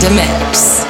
And a mix.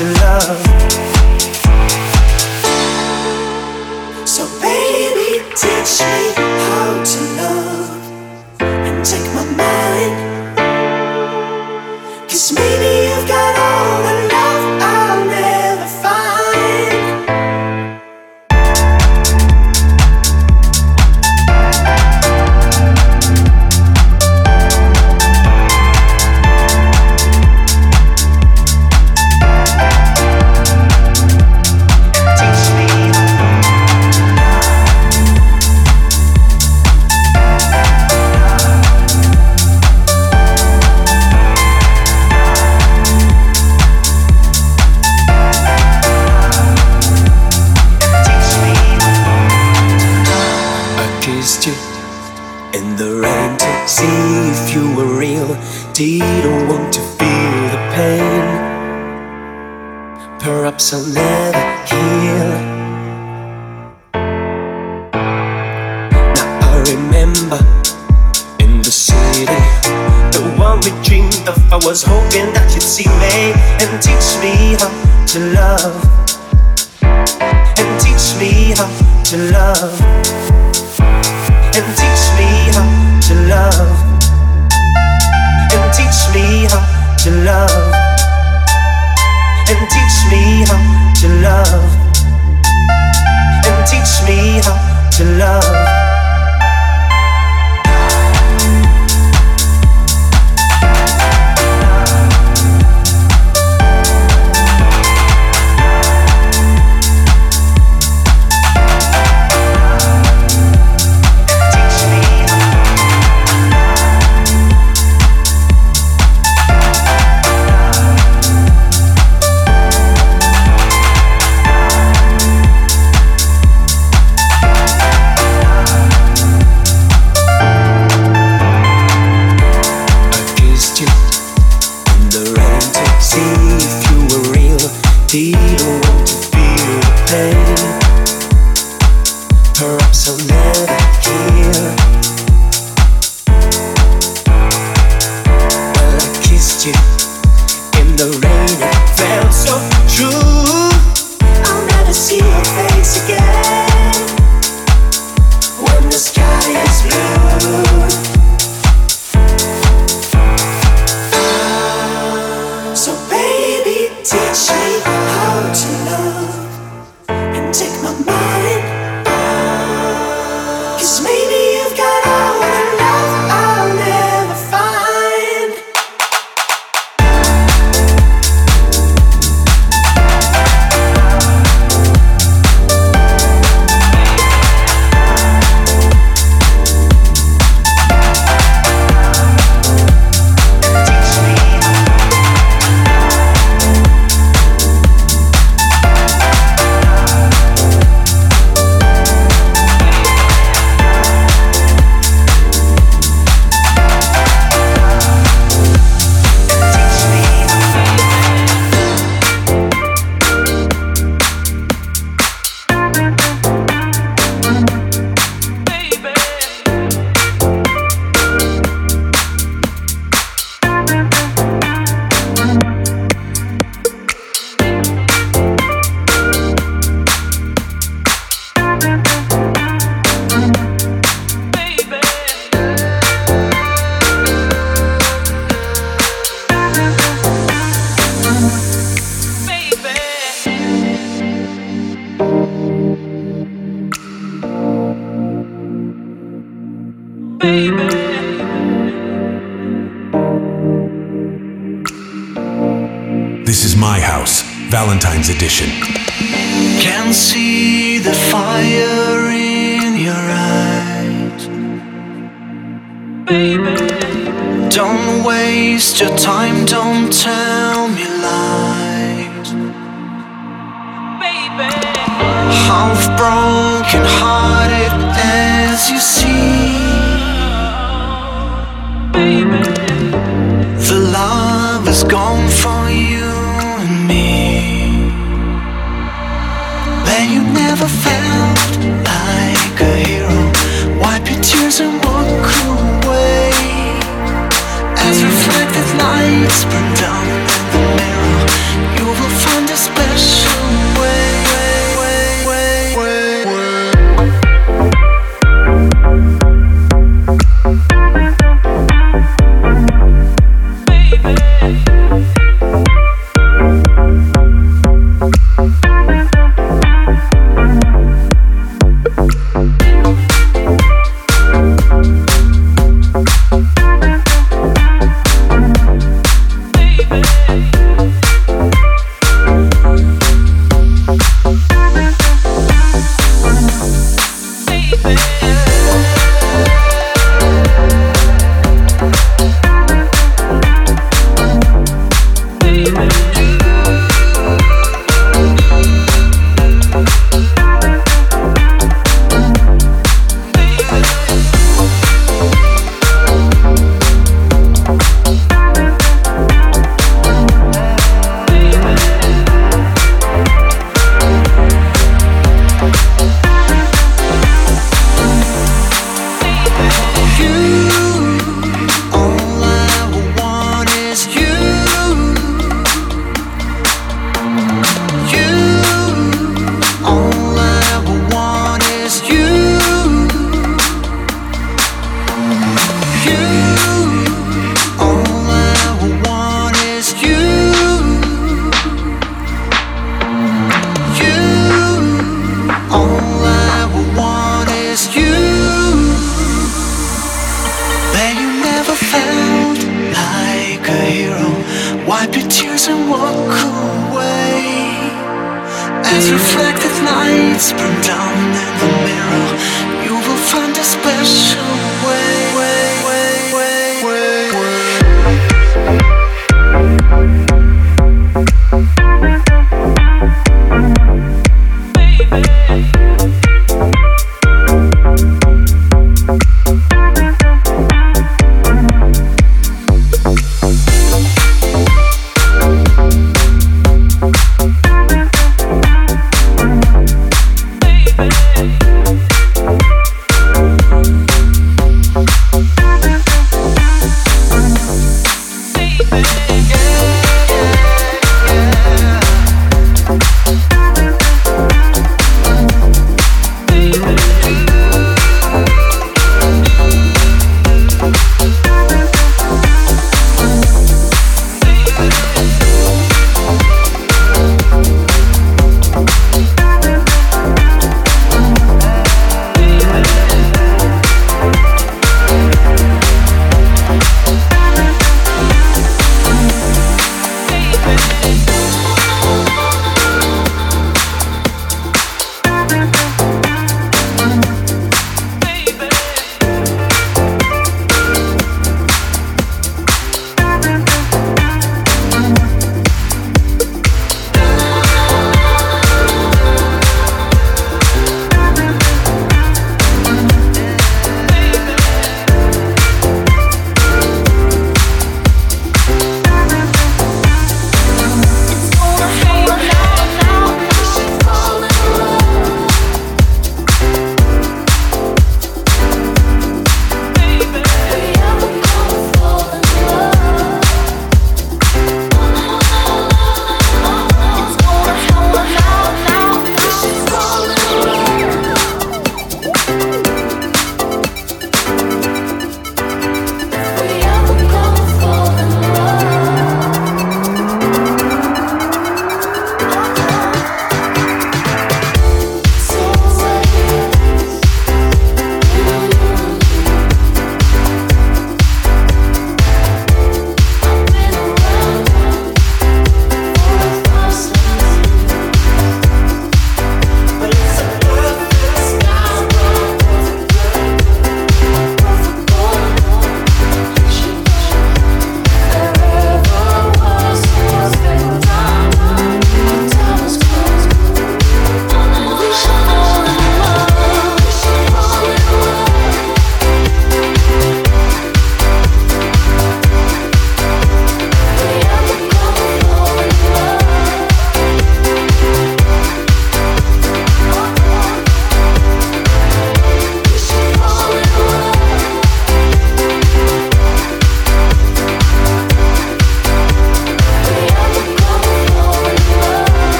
Love.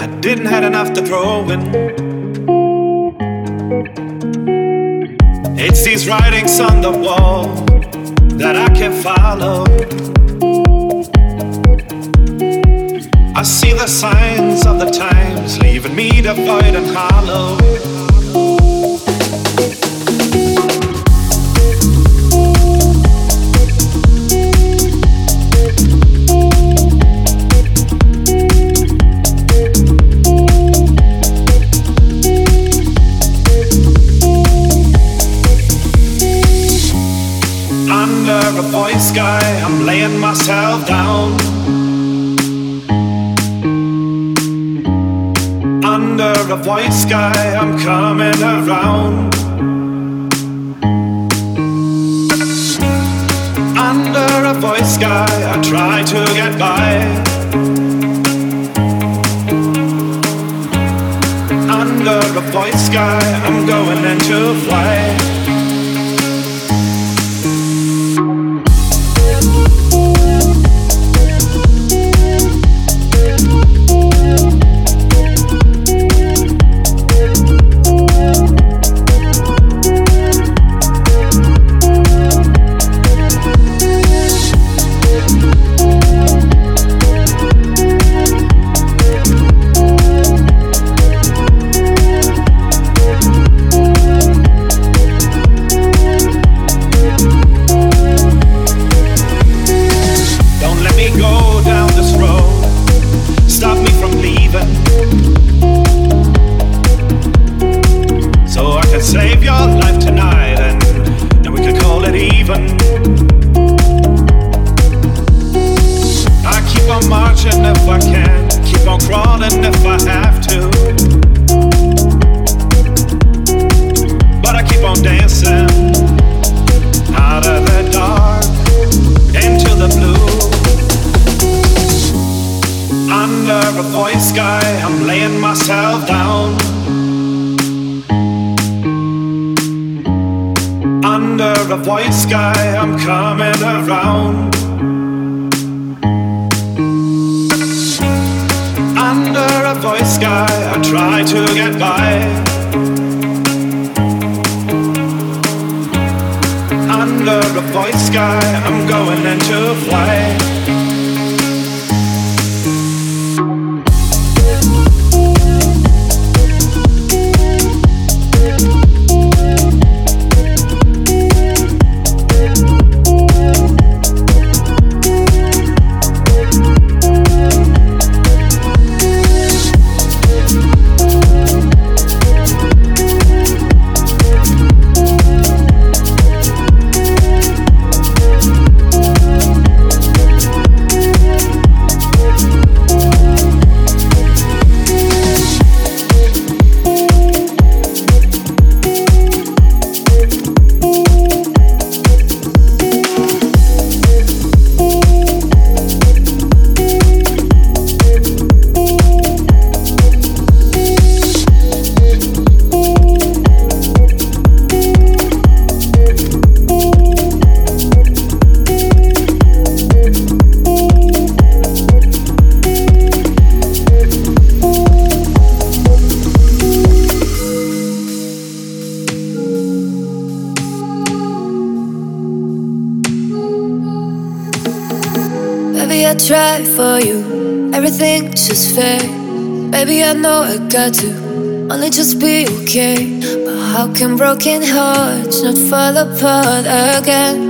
I didn't have enough to throw in. It's these writings on the wall that I can follow. I see the signs of the times leaving me devoid and hollow. Sky, I'm coming around. got to only just be okay. But how can broken hearts not fall apart again?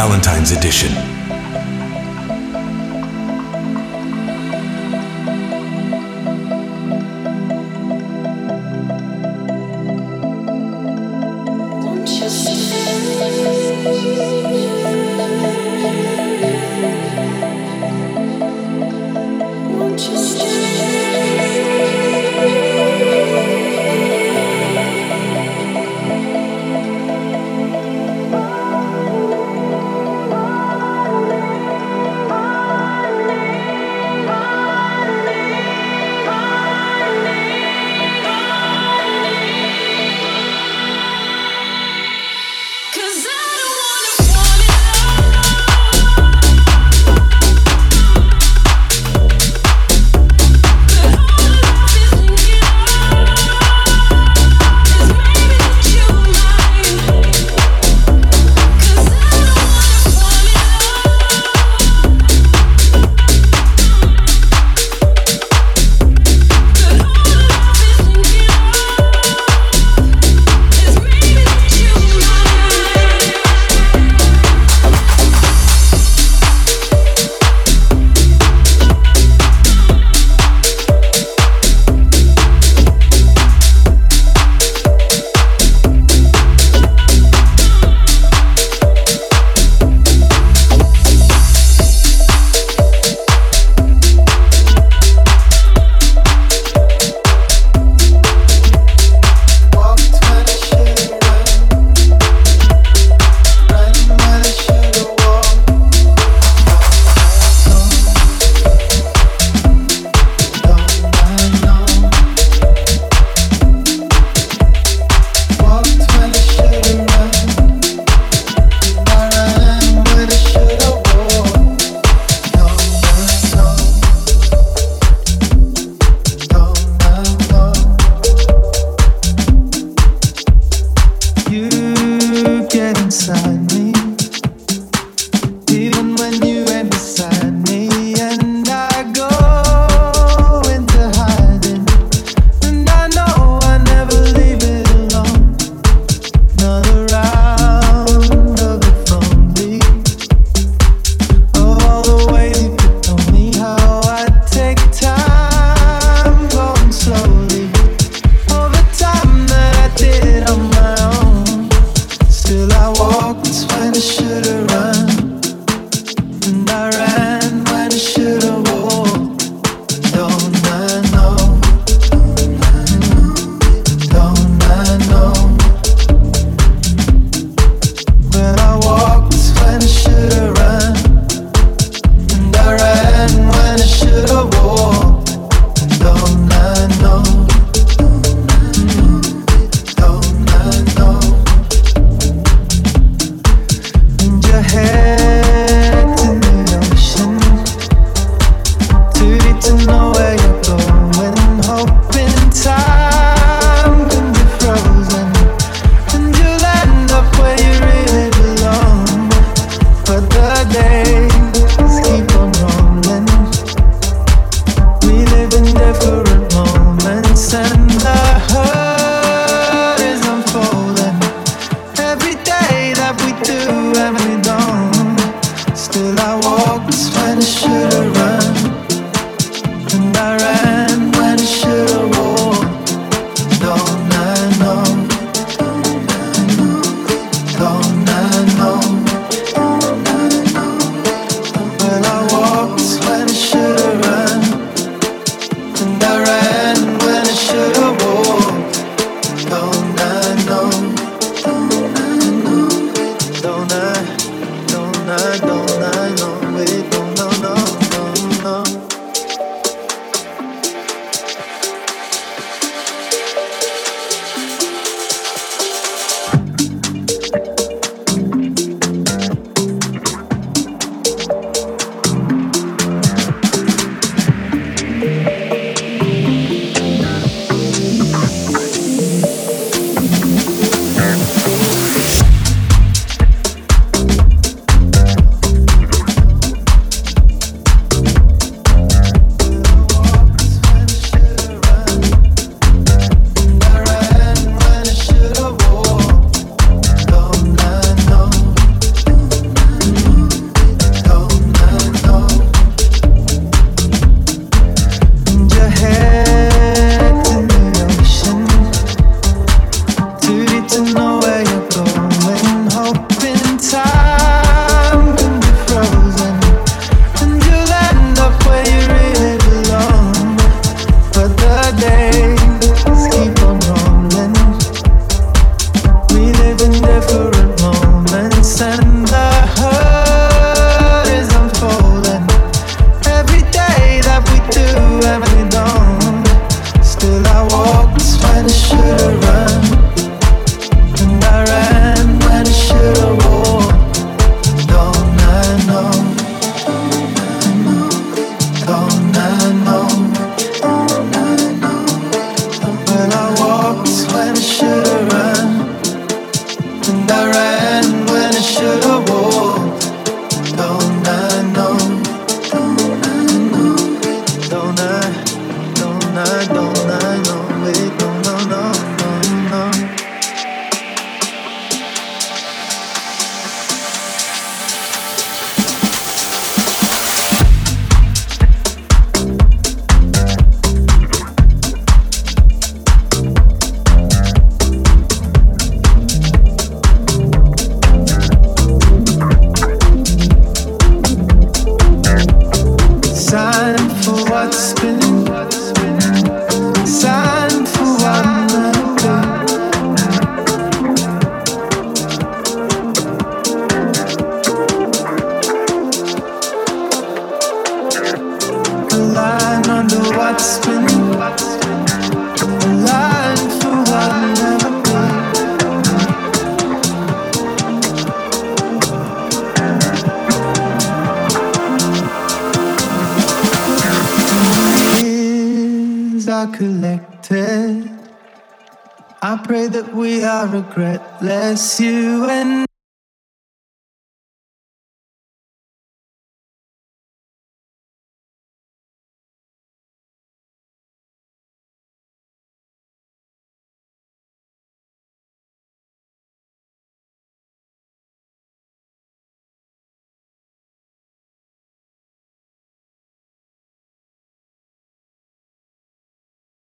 Valentine's Edition.